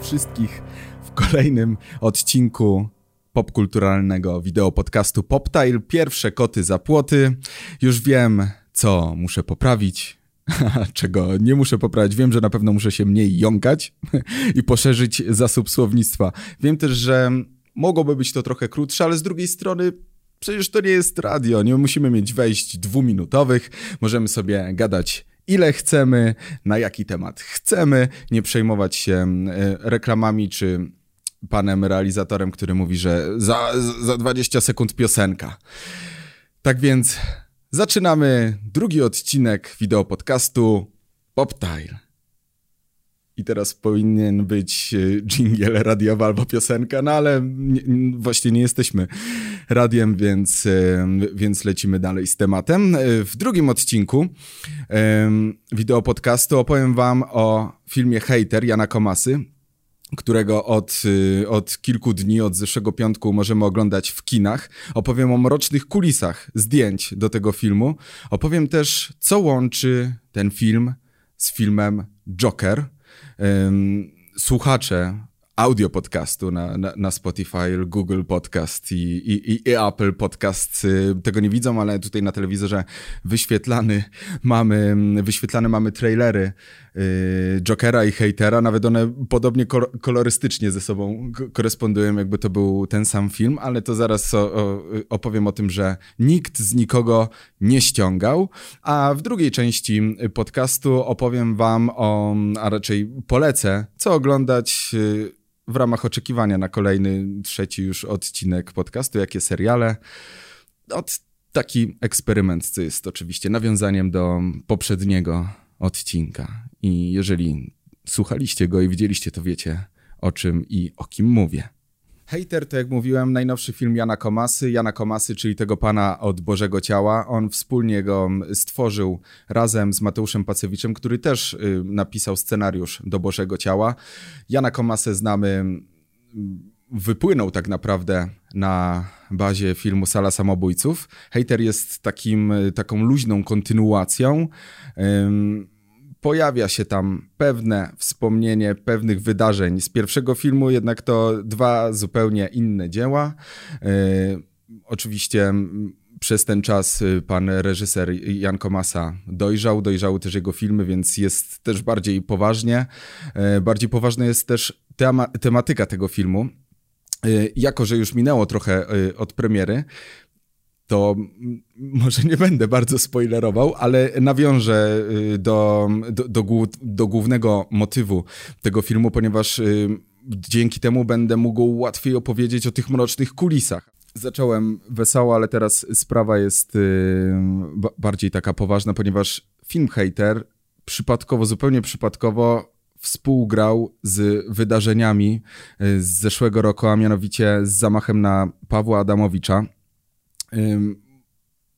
Wszystkich w kolejnym odcinku popkulturalnego wideo podcastu Poptile. Pierwsze koty za płoty. Już wiem, co muszę poprawić, czego nie muszę poprawić. Wiem, że na pewno muszę się mniej jąkać i poszerzyć zasób słownictwa. Wiem też, że mogłoby być to trochę krótsze, ale z drugiej strony przecież to nie jest radio. Nie musimy mieć wejść dwuminutowych. Możemy sobie gadać ile chcemy, na jaki temat chcemy, nie przejmować się e, reklamami czy panem realizatorem, który mówi, że za, za 20 sekund piosenka. Tak więc zaczynamy drugi odcinek wideo podcastu Poptile. I teraz powinien być e, jingle radiowy albo piosenka, no ale nie, właśnie nie jesteśmy radiem, więc, więc lecimy dalej z tematem. E, w drugim odcinku wideo podcastu opowiem wam o filmie Hater Jana Komasy, którego od, od kilku dni, od zeszłego piątku możemy oglądać w kinach. Opowiem o mrocznych kulisach zdjęć do tego filmu. Opowiem też, co łączy ten film z filmem Joker – słuchacze audio podcastu na, na, na, Spotify, Google Podcast i, i, i, Apple Podcast y, tego nie widzą, ale tutaj na telewizorze wyświetlany mamy, wyświetlane mamy trailery y, Jokera i Hatera, nawet one podobnie kolorystycznie ze sobą korespondują, jakby to był ten sam film, ale to zaraz o, o, opowiem o tym, że nikt z nikogo nie ściągał, a w drugiej części podcastu opowiem wam o, a raczej polecę, co oglądać y, w ramach oczekiwania na kolejny, trzeci już odcinek podcastu, jakie seriale. Od taki eksperyment, jest oczywiście nawiązaniem do poprzedniego odcinka. I jeżeli słuchaliście go i widzieliście, to wiecie o czym i o kim mówię. Hater to jak mówiłem, najnowszy film Jana Komasy. Jana Komasy, czyli tego pana od Bożego Ciała. On wspólnie go stworzył razem z Mateuszem Pacewiczem, który też y, napisał scenariusz do Bożego Ciała. Jana Komasę znamy, wypłynął tak naprawdę na bazie filmu Sala Samobójców. Hater jest takim, taką luźną kontynuacją pojawia się tam pewne wspomnienie pewnych wydarzeń z pierwszego filmu, jednak to dwa zupełnie inne dzieła. Yy, oczywiście przez ten czas y, pan reżyser Jan Komasa dojrzał, dojrzały też jego filmy, więc jest też bardziej poważnie. Yy, bardziej poważna jest też tema tematyka tego filmu. Yy, jako, że już minęło trochę od premiery, to może nie będę bardzo spoilerował, ale nawiążę y, do, do, do, do głównego motywu tego filmu, ponieważ y, dzięki temu będę mógł łatwiej opowiedzieć o tych mrocznych kulisach. Zacząłem wesoło, ale teraz sprawa jest y, bardziej taka poważna, ponieważ film Hater przypadkowo, zupełnie przypadkowo współgrał z wydarzeniami z zeszłego roku, a mianowicie z zamachem na Pawła Adamowicza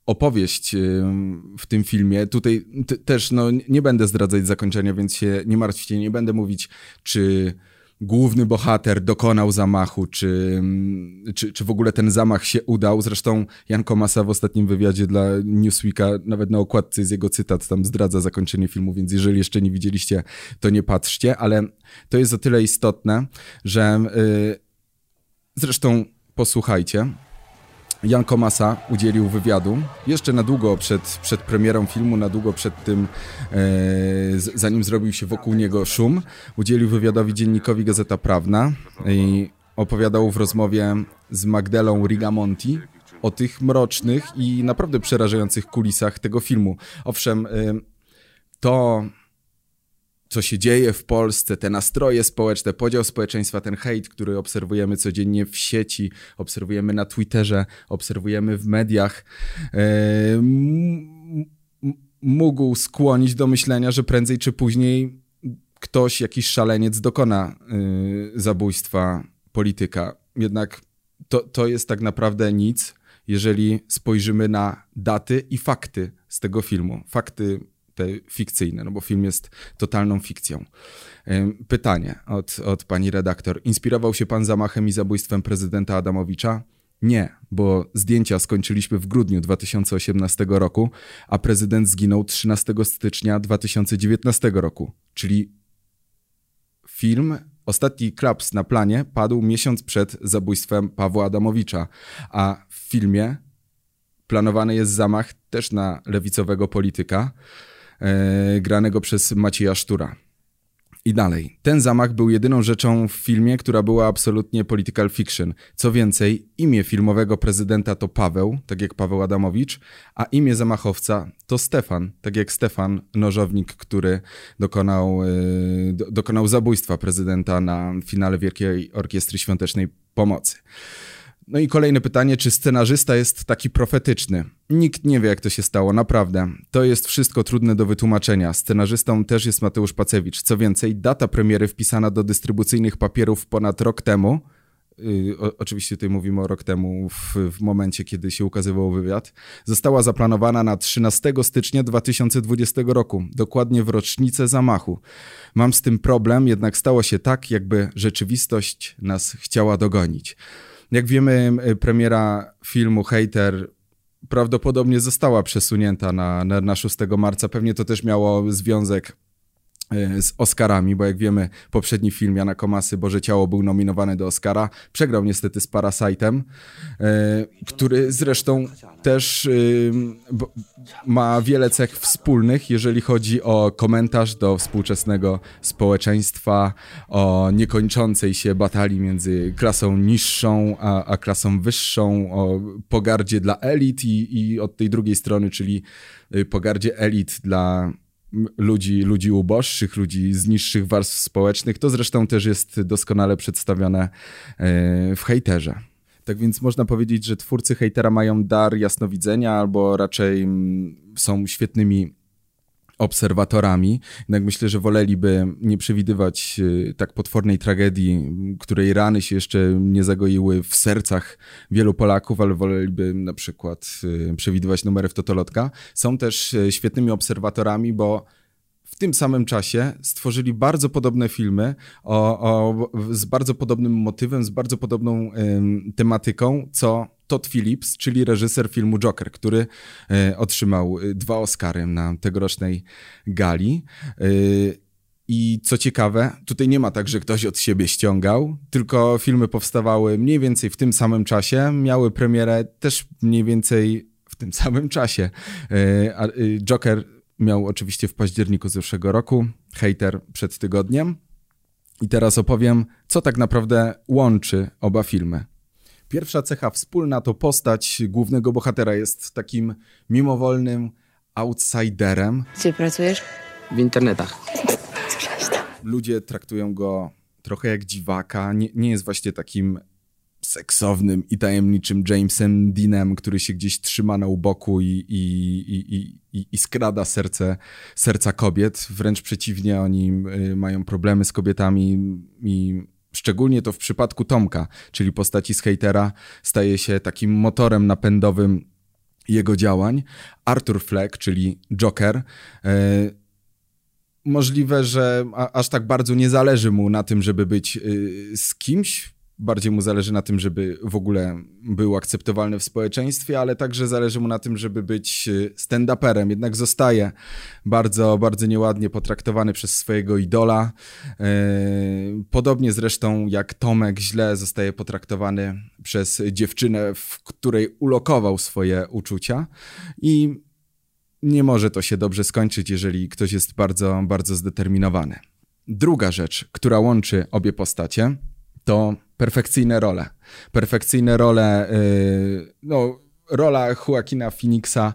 opowieść w tym filmie. Tutaj też no, nie będę zdradzać zakończenia, więc się nie martwcie, nie będę mówić, czy główny bohater dokonał zamachu, czy, czy, czy w ogóle ten zamach się udał. Zresztą Jan Komasa w ostatnim wywiadzie dla Newsweeka, nawet na okładce jest jego cytat, tam zdradza zakończenie filmu, więc jeżeli jeszcze nie widzieliście, to nie patrzcie, ale to jest o tyle istotne, że yy, zresztą posłuchajcie, Jan Komasa udzielił wywiadu jeszcze na długo przed, przed premierą filmu, na długo przed tym, e, zanim zrobił się wokół niego szum. Udzielił wywiadowi dziennikowi Gazeta Prawna i opowiadał w rozmowie z Magdelą Rigamonti o tych mrocznych i naprawdę przerażających kulisach tego filmu. Owszem, e, to co się dzieje w Polsce, te nastroje społeczne, podział społeczeństwa, ten hejt, który obserwujemy codziennie w sieci, obserwujemy na Twitterze, obserwujemy w mediach, e, mógł skłonić do myślenia, że prędzej czy później ktoś, jakiś szaleniec dokona e, zabójstwa polityka. Jednak to, to jest tak naprawdę nic, jeżeli spojrzymy na daty i fakty z tego filmu. Fakty te fikcyjne, no bo film jest totalną fikcją. Pytanie od, od pani redaktor. Inspirował się pan zamachem i zabójstwem prezydenta Adamowicza? Nie, bo zdjęcia skończyliśmy w grudniu 2018 roku, a prezydent zginął 13 stycznia 2019 roku. Czyli film Ostatni klaps na planie padł miesiąc przed zabójstwem Pawła Adamowicza, a w filmie planowany jest zamach też na lewicowego polityka, granego przez Macieja Sztura. I dalej. Ten zamach był jedyną rzeczą w filmie, która była absolutnie political fiction. Co więcej, imię filmowego prezydenta to Paweł, tak jak Paweł Adamowicz, a imię zamachowca to Stefan, tak jak Stefan Nożownik, który dokonał, do, dokonał zabójstwa prezydenta na finale Wielkiej Orkiestry Świątecznej Pomocy. No i kolejne pytanie, czy scenarzysta jest taki profetyczny? Nikt nie wie, jak to się stało, naprawdę. To jest wszystko trudne do wytłumaczenia. Scenarzystą też jest Mateusz Pacewicz. Co więcej, data premiery wpisana do dystrybucyjnych papierów ponad rok temu, yy, o, oczywiście tutaj mówimy o rok temu, w, w, momencie, kiedy się ukazywał wywiad, została zaplanowana na 13 stycznia 2020 roku, dokładnie w rocznicę zamachu. Mam z tym problem, jednak stało się tak, jakby rzeczywistość nas chciała dogonić. Jak wiemy, premiera filmu Hater prawdopodobnie została przesunięta na, na, na 6 marca. Pewnie to też miało związek E, z Oscarami, bo jak wiemy, poprzedni film Jana Komasy, Boże Ciało, był nominowany do Oscara. Przegrał niestety z Parasite'em, e, który zresztą też e, ma wiele cech wspólnych, jeżeli chodzi o komentarz do współczesnego społeczeństwa, o niekończącej się batalii między klasą niższą a, a klasą wyższą, o pogardzie dla elit i, i od tej drugiej strony, czyli pogardzie elit dla ludzi, ludzi uboższych, ludzi z niższych warstw społecznych. To zresztą też jest doskonale przedstawione e, w hejterze. Tak więc można powiedzieć, że twórcy hejtera mają dar jasnowidzenia albo raczej są świetnymi obserwatorami. Jednak myślę, że woleliby nie przewidywać y, tak potwornej tragedii, której rany się jeszcze nie zagoiły w sercach wielu Polaków, ale woleliby na przykład y, przewidywać numery w Totolotka. Są też y, świetnymi obserwatorami, bo w tym samym czasie stworzyli bardzo podobne filmy o, o, z bardzo podobnym motywem, z bardzo podobną tematyką, co Todd Phillips, czyli reżyser filmu Joker, który y, otrzymał e, dwa Oscary na tegorocznej gali. Y, i co ciekawe, tutaj nie ma tak, że ktoś od siebie ściągał, tylko filmy powstawały mniej więcej w tym samym czasie, miały premierę też mniej więcej w tym samym czasie. Joker miał oczywiście w październiku zeszłego roku, hater przed tygodniem. I teraz opowiem, co tak naprawdę łączy oba filmy. Pierwsza cecha wspólna to postać głównego bohatera jest takim mimowolnym outsiderem. Gdzie pracujesz? W internetach. Ludzie traktują go trochę jak dziwaka. Nie, nie jest właśnie takim seksownym i tajemniczym Jamesem Deanem, który się gdzieś trzyma na uboku i, i, i, i, i skrada serce, serca kobiet. Wręcz przeciwnie, oni y, mają problemy z kobietami i szczególnie to w przypadku Tomka, czyli postaci z hejtera, staje się takim motorem napędowym jego działań. Arthur Fleck, czyli Joker, y, możliwe, że aż tak bardzo nie zależy mu na tym, żeby być y, z kimś, bardziej mu zależy na tym, żeby w ogóle był akceptowalny w społeczeństwie, ale także zależy mu na tym, żeby być y, stand-uperem. Jednak zostaje bardzo, bardzo nieładnie potraktowany przez swojego idola. E, podobnie zresztą jak Tomek źle zostaje potraktowany przez dziewczynę, w której ulokował swoje uczucia i nie może to się dobrze skończyć, jeżeli ktoś jest bardzo, bardzo zdeterminowany. Druga rzecz, która łączy obie postacie, to perfekcyjne role. Perfekcyjne role, yy, no, rola Joaquina Phoenixa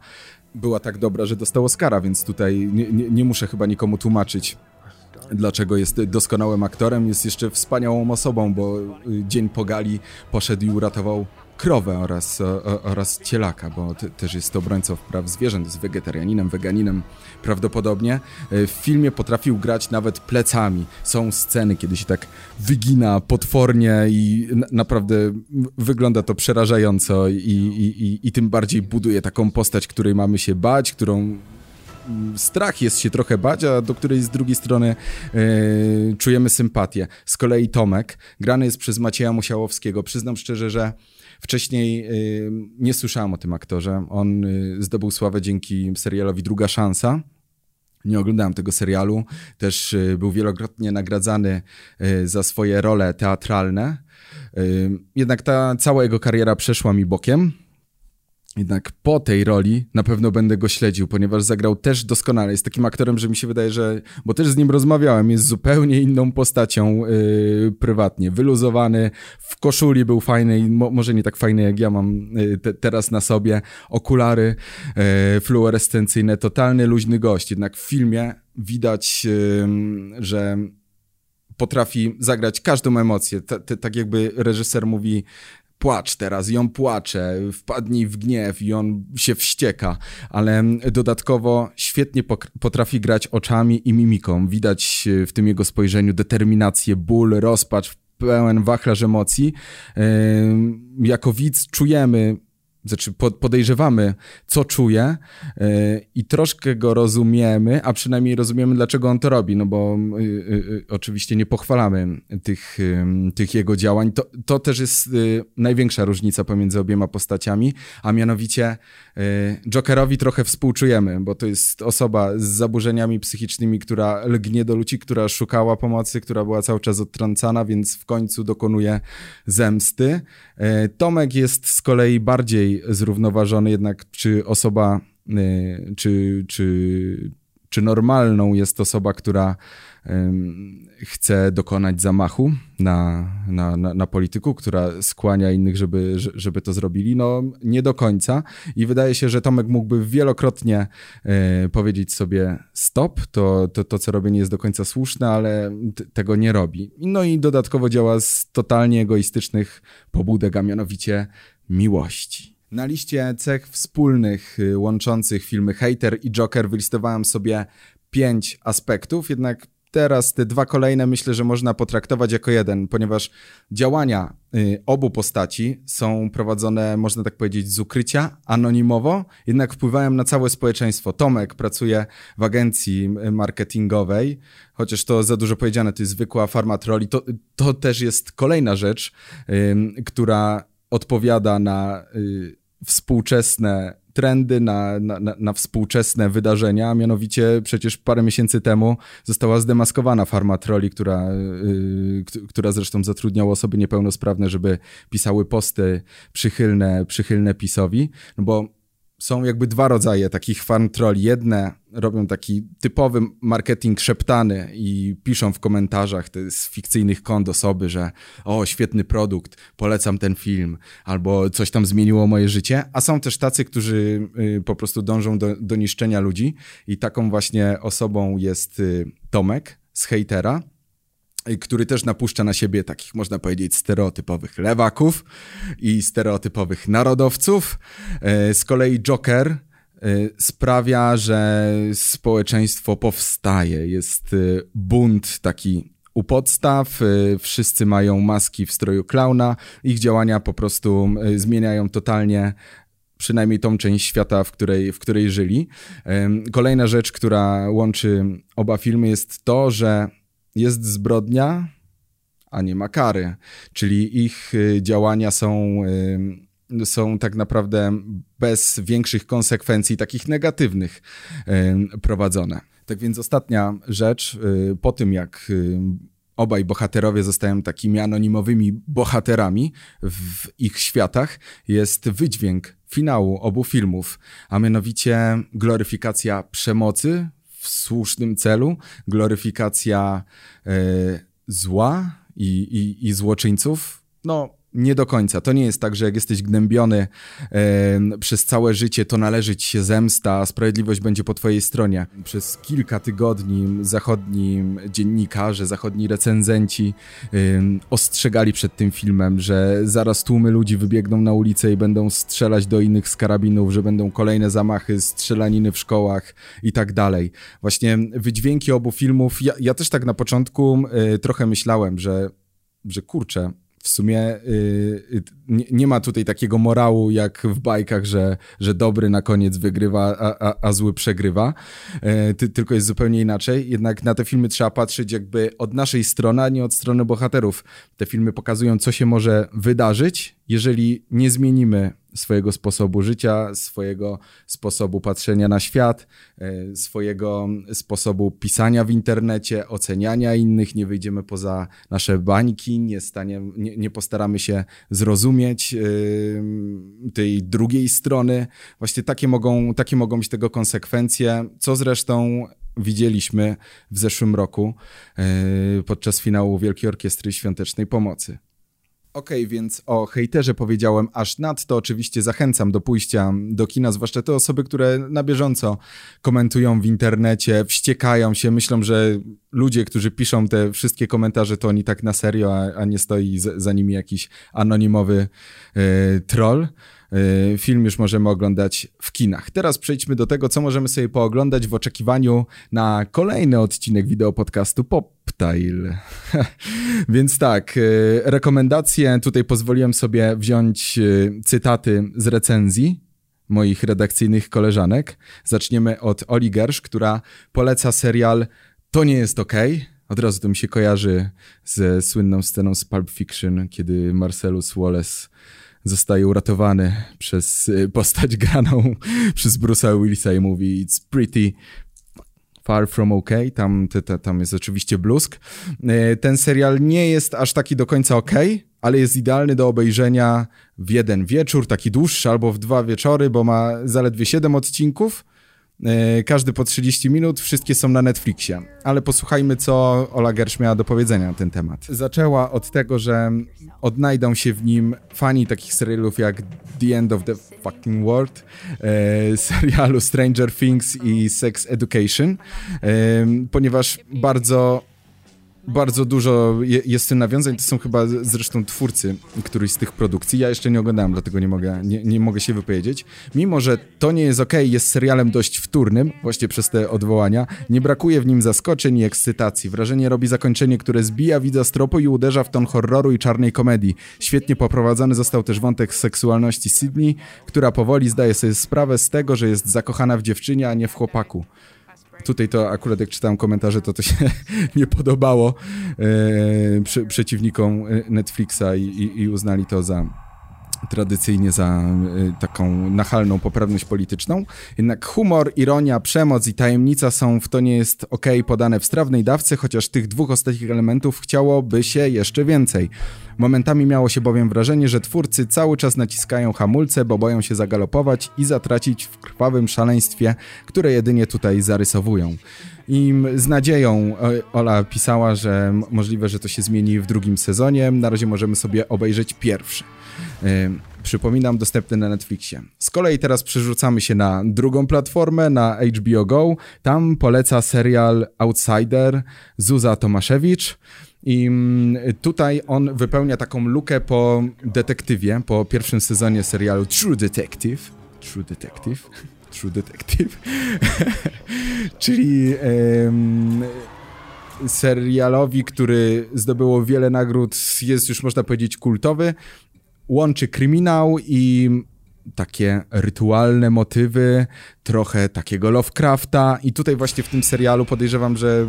była tak dobra, że dostał Oscara, więc tutaj nie, nie, nie muszę chyba nikomu tłumaczyć, dlaczego jest doskonałym aktorem. Jest jeszcze wspaniałą osobą, bo y, dzień po gali poszedł i uratował krowę oraz, oraz cielaka, bo te, też jest obrońcą praw zwierząt, jest wegetarianinem, weganinem prawdopodobnie. E, w filmie potrafił grać nawet plecami. Są sceny, kiedy się tak wygina potwornie i naprawdę wygląda to przerażająco i, i, i, i tym bardziej buduje taką postać, której mamy się bać, którą strach jest się trochę bać, a do której z drugiej strony yy, czujemy sympatię. Z kolei Tomek, grany jest przez Macieja Musiałowskiego. Przyznam szczerze, że Wcześniej y, nie słyszałem o tym aktorze. On y, zdobył sławę dzięki serialowi Druga Szansa. Nie oglądałem tego serialu. Też był wielokrotnie nagradzany za swoje role teatralne. Jednak ta cała jego kariera przeszła mi bokiem. Jednak po tej roli na pewno będę go śledził, ponieważ zagrał też doskonale. Jest takim aktorem, że mi się wydaje, że. Bo też z nim rozmawiałem, jest zupełnie inną postacią yy, prywatnie. Wyluzowany, w koszuli był fajny mo może nie tak fajny jak ja mam yy, te teraz na sobie. Okulary yy, fluorescencyjne, totalny luźny gość. Jednak w filmie widać, że potrafi zagrać każdą emocję. tak jakby reżyser mówi, płacz teraz on płacze, wpadnij w gniew i on się wścieka, ale dodatkowo świetnie potrafi grać oczami i mimiką. Widać w tym jego spojrzeniu determinację, ból, rozpacz, pełen wachlarz emocji. Jako widz czujemy znaczy podejrzewamy, co czuje yy, i troszkę go rozumiemy, a przynajmniej rozumiemy, dlaczego on to robi, no bo yy, yy, oczywiście nie pochwalamy tych, tych jego działań. To, to też jest największa różnica pomiędzy obiema postaciami, a mianowicie Jokerowi trochę współczujemy, bo to jest osoba z zaburzeniami psychicznymi, która lgnie do ludzi, która szukała pomocy, która była cały czas odtrącana, więc w końcu dokonuje zemsty. Tomek jest z kolei bardziej zrównoważony, jednak czy osoba, y, czy, czy, czy normalną jest osoba, która chce dokonać zamachu na, na, na, na, polityku, która skłania innych, żeby, żeby to zrobili? No, nie do końca. I wydaje się, że Tomek mógłby wielokrotnie e, powiedzieć sobie stop, to, to, to co robię nie jest do końca słuszne, ale tego nie robi. No i dodatkowo działa z totalnie egoistycznych pobudek, a mianowicie miłości. Na liście cech wspólnych y, łączących filmy Hater i Joker wylistowałem sobie pięć aspektów, jednak teraz te dwa kolejne myślę, że można potraktować jako jeden, ponieważ działania y, obu postaci są prowadzone, można tak powiedzieć, z ukrycia, anonimowo, jednak wpływają na całe społeczeństwo. Tomek pracuje w agencji marketingowej, chociaż to za dużo powiedziane, to jest zwykła farma troli. To, to też jest kolejna rzecz, która odpowiada na y, współczesne trendy, na, na, na, współczesne wydarzenia. Mianowicie przecież parę miesięcy temu została zdemaskowana farma troli, która, yy, która zresztą zatrudniała osoby niepełnosprawne, żeby pisały posty przychylne, przychylne PiSowi. No bo są jakby dwa rodzaje takich farm trolli. Jedne robią taki typowy marketing szeptany i piszą w komentarzach z fikcyjnych kont osoby, że o, świetny produkt, polecam ten film, albo coś tam zmieniło moje życie, a są też tacy, którzy y, po prostu dążą do, do niszczenia ludzi. I taką właśnie osobą jest y, Tomek z hejtera, który też napuszcza na siebie takich, można powiedzieć, stereotypowych lewaków i stereotypowych narodowców. E, z kolei Joker e, sprawia, że społeczeństwo powstaje. Jest bunt taki u podstaw, wszyscy mają maski w stroju klauna, ich działania po prostu zmieniają totalnie przynajmniej tą część świata, w której, w której żyli. Kolejna rzecz, która łączy oba filmy jest to, że jest zbrodnia, a nie ma kary. Czyli ich y, działania są, y, są tak naprawdę bez większych konsekwencji, takich negatywnych, y, prowadzone. Tak więc ostatnia rzecz, po tym jak obaj bohaterowie zostają takimi anonimowymi bohaterami w ich światach, jest wydźwięk finału obu filmów, a mianowicie gloryfikacja przemocy w słusznym celu, gloryfikacja e, zła i, i, i złoczyńców. No, nie do końca. To nie jest tak, że jak jesteś gnębiony e, przez całe życie, to należy ci się zemsta, a sprawiedliwość będzie po twojej stronie. Przez kilka tygodni zachodni dziennikarze, zachodni recenzenci e, ostrzegali przed tym filmem, że zaraz tłumy ludzi wybiegną na ulicę i będą strzelać do innych z karabinów, że będą kolejne zamachy, strzelaniny w szkołach i tak dalej. Właśnie wydźwięki obu filmów, ja, ja też tak na początku e, trochę myślałem, że że kurczę, w sumie y, nie, nie, ma tutaj takiego morału jak w bajkach, że, że dobry na koniec wygrywa, a, a, a zły przegrywa, e, ty, tylko jest zupełnie inaczej. Jednak na te filmy trzeba patrzeć jakby od naszej strony, a nie od strony bohaterów. Te filmy pokazują, co się może wydarzyć, jeżeli nie zmienimy swojego sposobu życia, swojego sposobu patrzenia na świat, e, swojego sposobu pisania w internecie, oceniania innych. Nie wyjdziemy poza nasze bańki, nie, stanie, nie, nie postaramy się zrozumieć tej drugiej strony. Właśnie takie mogą, takie mogą być tego konsekwencje, co zresztą widzieliśmy w zeszłym roku podczas finału Wielkiej Orkiestry Świątecznej Pomocy. Okej, okay, więc o hejterze powiedziałem aż nadto. Oczywiście zachęcam do pójścia do kina, zwłaszcza te osoby, które na bieżąco komentują w internecie, wściekają się, myślą, że ludzie, którzy piszą te wszystkie komentarze, to oni tak na serio, a, a nie stoi za nimi jakiś anonimowy e, troll. E, film już możemy oglądać w kinach. Teraz przejdźmy do tego, co możemy sobie pooglądać w oczekiwaniu na kolejny odcinek wideo podcastu Poptile. Więc tak, e, rekomendacje. Tutaj pozwoliłem sobie wziąć e, cytaty z recenzji moich redakcyjnych koleżanek. Zaczniemy od Oli Gersz, która poleca serial To nie jest ok. Od razu to mi się kojarzy ze słynną sceną z Pulp Fiction, kiedy Marcellus Wallace zostaje uratowany przez y, postać graną przez Bruce'a Willisa i mówi it's pretty Far From OK, tam, tam jest oczywiście blusk. Y, ten serial nie jest aż taki do końca OK, ale jest idealny do obejrzenia w jeden wieczór, taki dłuższy albo w dwa wieczory, bo ma zaledwie 7 odcinków E, każdy po 30 minut, wszystkie są na Netflixie. Ale posłuchajmy, co Ola Gersh miała do powiedzenia na ten temat. Zaczęła od tego, że odnajdą się w nim fani takich serialów jak The End of the Fucking World, e, serialu Stranger Things i Sex Education, e, ponieważ bardzo bardzo dużo jest tym nawiązań, to są chyba zresztą twórcy któryś z tych produkcji. Ja jeszcze nie oglądałem, dlatego nie mogę, nie, nie mogę się wypowiedzieć. Mimo, że to nie jest ok, jest serialem dość wtórnym, właśnie przez te odwołania, nie brakuje w nim zaskoczeń i ekscytacji. Wrażenie robi zakończenie, które zbija widza z tropu i uderza w ton horroru i czarnej komedii. Świetnie poprowadzony został też wątek seksualności Sydney, która powoli zdaje sobie sprawę z tego, że jest zakochana w dziewczynie, a nie w chłopaku. Tutaj to akurat jak czytałem komentarze, to to się nie podobało e, przy, przeciwnikom e, Netflixa i, i, i uznali to za tradycyjnie za y, taką nachalną poprawność polityczną. Jednak humor, ironia, przemoc i tajemnica są w to nie jest ok podane w strawnej dawce, chociaż tych dwóch ostatnich elementów chciałoby się jeszcze więcej. Momentami miało się bowiem wrażenie, że twórcy cały czas naciskają hamulce, bo boją się zagalopować i zatracić w krwawym szaleństwie, które jedynie tutaj zarysowują. I z nadzieją Ola pisała, że możliwe, że to się zmieni w drugim sezonie. Na razie możemy sobie obejrzeć pierwszy. Przypominam, dostępny na Netflixie. Z kolei teraz przerzucamy się na drugą platformę, na HBO Go. Tam poleca serial Outsider Zuza Tomaszewicz. I mm, tutaj on wypełnia taką lukę po detektywie, po pierwszym sezonie serialu True Detective. True Detective. True Detective. Czyli serialowi, który zdobyło wiele nagród, jest już można powiedzieć kultowy łączy kryminał i takie rytualne motywy, trochę takiego Lovecrafta i tutaj właśnie w tym serialu podejrzewam, że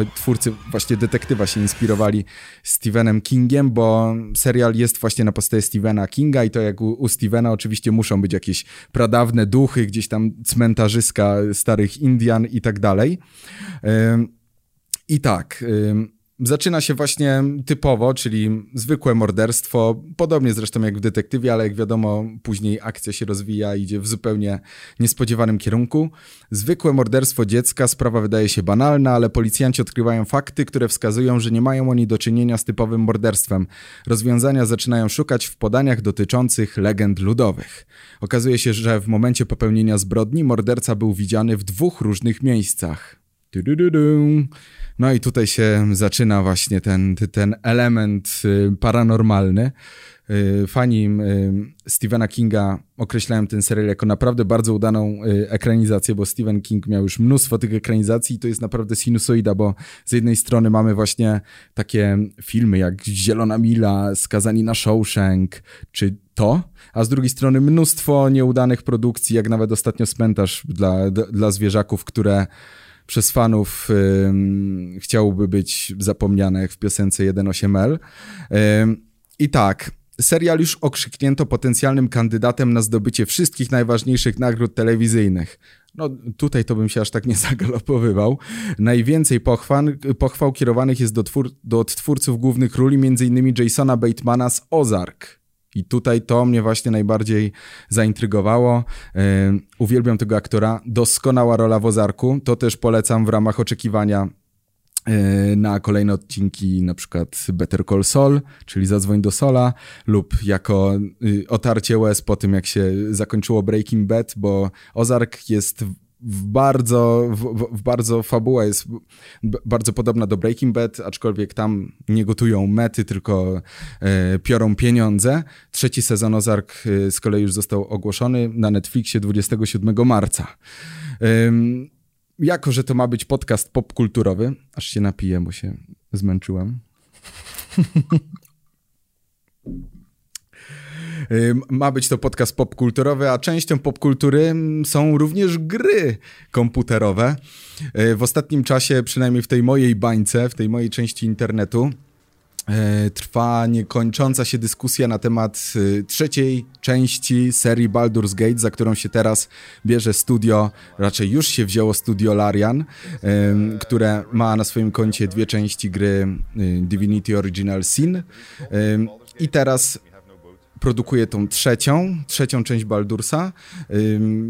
y, twórcy właśnie detektywa się inspirowali Stephenem Kingiem, bo serial jest właśnie na podstawie Stephena Kinga i to jak u, u Stephena oczywiście muszą być jakieś pradawne duchy, gdzieś tam cmentarzyska starych Indian i tak dalej. I tak... Y, Zaczyna się właśnie typowo, czyli zwykłe morderstwo, podobnie zresztą jak w detektywie, ale jak wiadomo, później akcja się rozwija, idzie w zupełnie niespodziewanym kierunku. Zwykłe morderstwo dziecka, sprawa wydaje się banalna, ale policjanci odkrywają fakty, które wskazują, że nie mają oni do czynienia z typowym morderstwem. Rozwiązania zaczynają szukać w podaniach dotyczących legend ludowych. Okazuje się, że w momencie popełnienia zbrodni morderca był widziany w dwóch różnych miejscach. No i tutaj się zaczyna właśnie ten, ten element y, paranormalny. Y, fani y, Stephena Kinga określają ten serial jako naprawdę bardzo udaną ekranizację, bo Stephen King miał już mnóstwo tych ekranizacji i to jest naprawdę sinusoida, bo z jednej strony mamy właśnie takie filmy jak Zielona Mila, Skazani na Shawshank, czy to, a z drugiej strony mnóstwo nieudanych produkcji, jak nawet ostatnio Cmentarz dla, dla zwierzaków, które przez fanów chciałoby być zapomniane w piosence 1.8L. I tak, serial już okrzyknięto potencjalnym kandydatem na zdobycie wszystkich najważniejszych nagród telewizyjnych. No tutaj to bym się aż tak nie zagalopowywał. Najwięcej pochwał, pochwał kierowanych jest do, twór, do odtwórców głównych ról, m.in. Jasona Batemana z Ozark. I tutaj to mnie właśnie najbardziej zaintrygowało. Yy, uwielbiam tego aktora. Doskonała rola w Ozarku. To też polecam w ramach oczekiwania yy, na kolejne odcinki, na przykład Better Call Saul, czyli Zadzwoń do Sola, lub jako yy, otarcie łez po tym, jak się zakończyło Breaking Bad, bo Ozark jest w bardzo, w, w, bardzo fabuła jest bardzo podobna do Breaking Bad, aczkolwiek tam nie gotują mety, tylko e, piorą pieniądze. Trzeci sezon Ozark e, z kolei już został ogłoszony na Netflixie 27 marca. E, jako, że to ma być podcast popkulturowy, aż się napiję, bo się zmęczyłem. Ma być to podcast popkulturowy, a częścią popkultury są również gry komputerowe. Y, w ostatnim czasie, przynajmniej w tej mojej bańce, w tej mojej części internetu, y, trwa niekończąca się dyskusja na temat y, trzeciej części serii Baldur's Gate, za którą się teraz bierze studio, raczej już się wzięło studio Larian, które ma na swoim koncie dwie części gry Divinity Original Sin. I teraz produkuje tą trzecią, trzecią część Baldursa.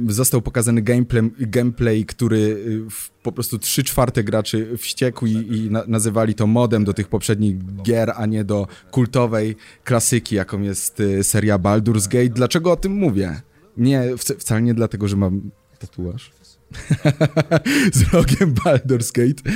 Został pokazany gameplay, gameplay który y, po prostu trzy czwarte graczy wściekł i, i na, nazywali to modem do tych poprzednich gier, a nie do kultowej klasyki, jaką jest y, seria Baldur's Gate. Dlaczego o tym mówię? Nie, wcale nie dlatego, że mam tatuaż. z rogiem Baldur's Gate.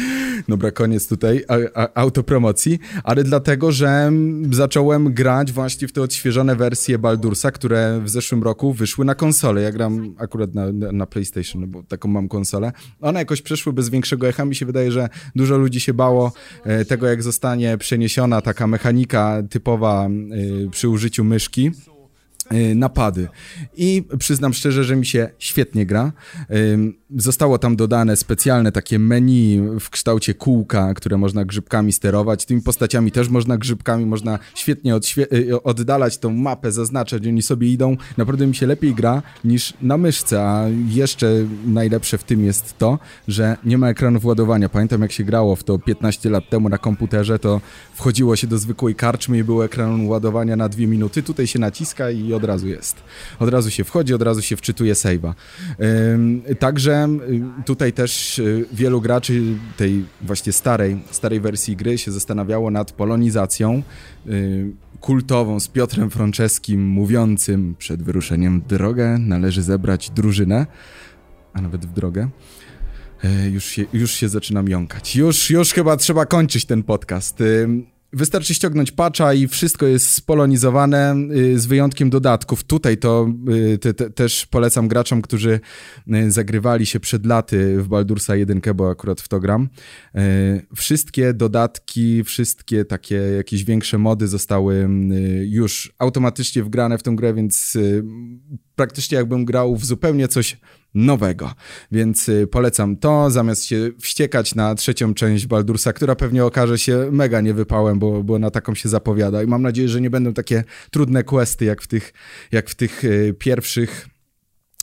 Dobra, koniec tutaj a, a, autopromocji, ale dlatego, że zacząłem grać właśnie w te odświeżone wersje Baldursa, które w zeszłym roku wyszły na konsolę. Ja gram akurat na, na PlayStation, bo taką mam konsolę. One jakoś przeszły bez większego echa. Mi się wydaje, że dużo ludzi się bało e, tego, jak zostanie przeniesiona taka mechanika typowa e, przy użyciu myszki. Y, napady. I przyznam szczerze, że mi się świetnie gra. Zostało tam dodane specjalne takie menu w kształcie kółka, które można grzybkami sterować. Tymi postaciami też można grzybkami, można świetnie y, oddalać tą mapę, zaznaczać, oni sobie idą. Naprawdę mi się lepiej gra niż na myszce, a jeszcze najlepsze w tym jest to, że nie ma ekranów ładowania. Pamiętam jak się grało w to 15 lat temu na komputerze, to wchodziło się do zwykłej karczmy i było ekran ładowania na dwie minuty. Tutaj się naciska i od razu jest. Od razu się wchodzi, od razu się wczytuje save'a. Także tutaj też y, wielu graczy tej właśnie starej, starej wersji gry się zastanawiało nad polonizacją y, kultową z Piotrem Franceskim mówiącym przed wyruszeniem w drogę należy zebrać drużynę, a nawet w drogę. Już się, już się zaczynam jąkać. Już, już chyba trzeba kończyć ten podcast. Wystarczy ściągnąć patcha i wszystko jest spolonizowane y, z wyjątkiem dodatków. Tutaj to y, te, te, też polecam graczom, którzy y, zagrywali się przed laty w Baldursa 1, bo akurat w to gram. Wszystkie dodatki, wszystkie takie jakieś większe mody zostały już automatycznie wgrane w tę grę, więc praktycznie jakbym grał w zupełnie coś nowego. Więc y, polecam to, zamiast się wściekać na trzecią część Baldursa, która pewnie okaże się mega niewypałem, bo, bo na taką się zapowiada. I mam nadzieję, że nie będą takie trudne questy jak w tych, jak w tych y, pierwszych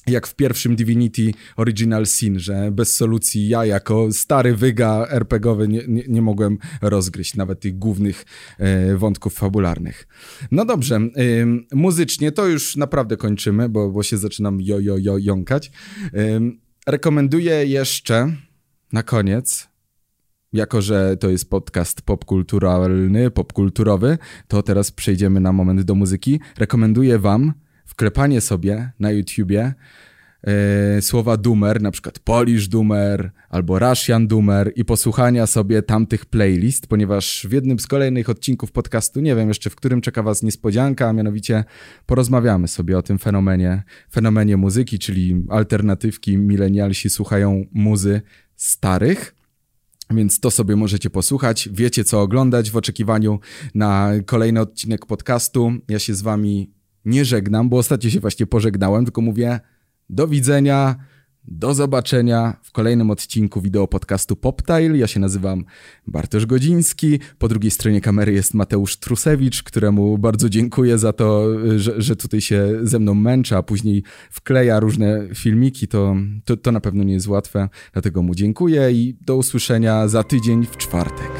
jak w pierwszym Divinity Original Sin, że bez solucji ja jako stary wyga RPGowy nie, nie, nie mogłem rozgryźć nawet tych głównych e, wątków fabularnych. No dobrze, e, muzycznie to już naprawdę kończymy, bo, bo się zaczynam jo, jo, jo, jąkać. E, rekomenduję jeszcze na koniec jako, że to jest podcast popkulturalny, popkulturowy, to teraz przejdziemy na moment do muzyki. Rekomenduję wam wklepanie sobie na YouTubie e, słowa Doomer, na przykład Polish Doomer albo Russian Doomer i posłuchania sobie tamtych playlist, ponieważ w jednym z kolejnych odcinków podcastu, nie wiem jeszcze w którym czeka was niespodzianka, a mianowicie porozmawiamy sobie o tym fenomenie, fenomenie muzyki, czyli alternatywki, milenialsi słuchają muzy starych. Więc to sobie możecie posłuchać. Wiecie, co oglądać w oczekiwaniu na kolejny odcinek podcastu. Ja się z wami nie żegnam, bo ostatnio się właśnie pożegnałem, tylko mówię do widzenia, Do zobaczenia w kolejnym odcinku wideo podcastu PopTile. Ja się nazywam Bartosz Godziński. Po drugiej stronie kamery jest Mateusz Trusewicz, któremu bardzo dziękuję za to, że, że tutaj się ze mną męcza, a później wkleja różne filmiki. To, to, to na pewno nie jest łatwe, dlatego mu dziękuję i do usłyszenia za tydzień w czwartek.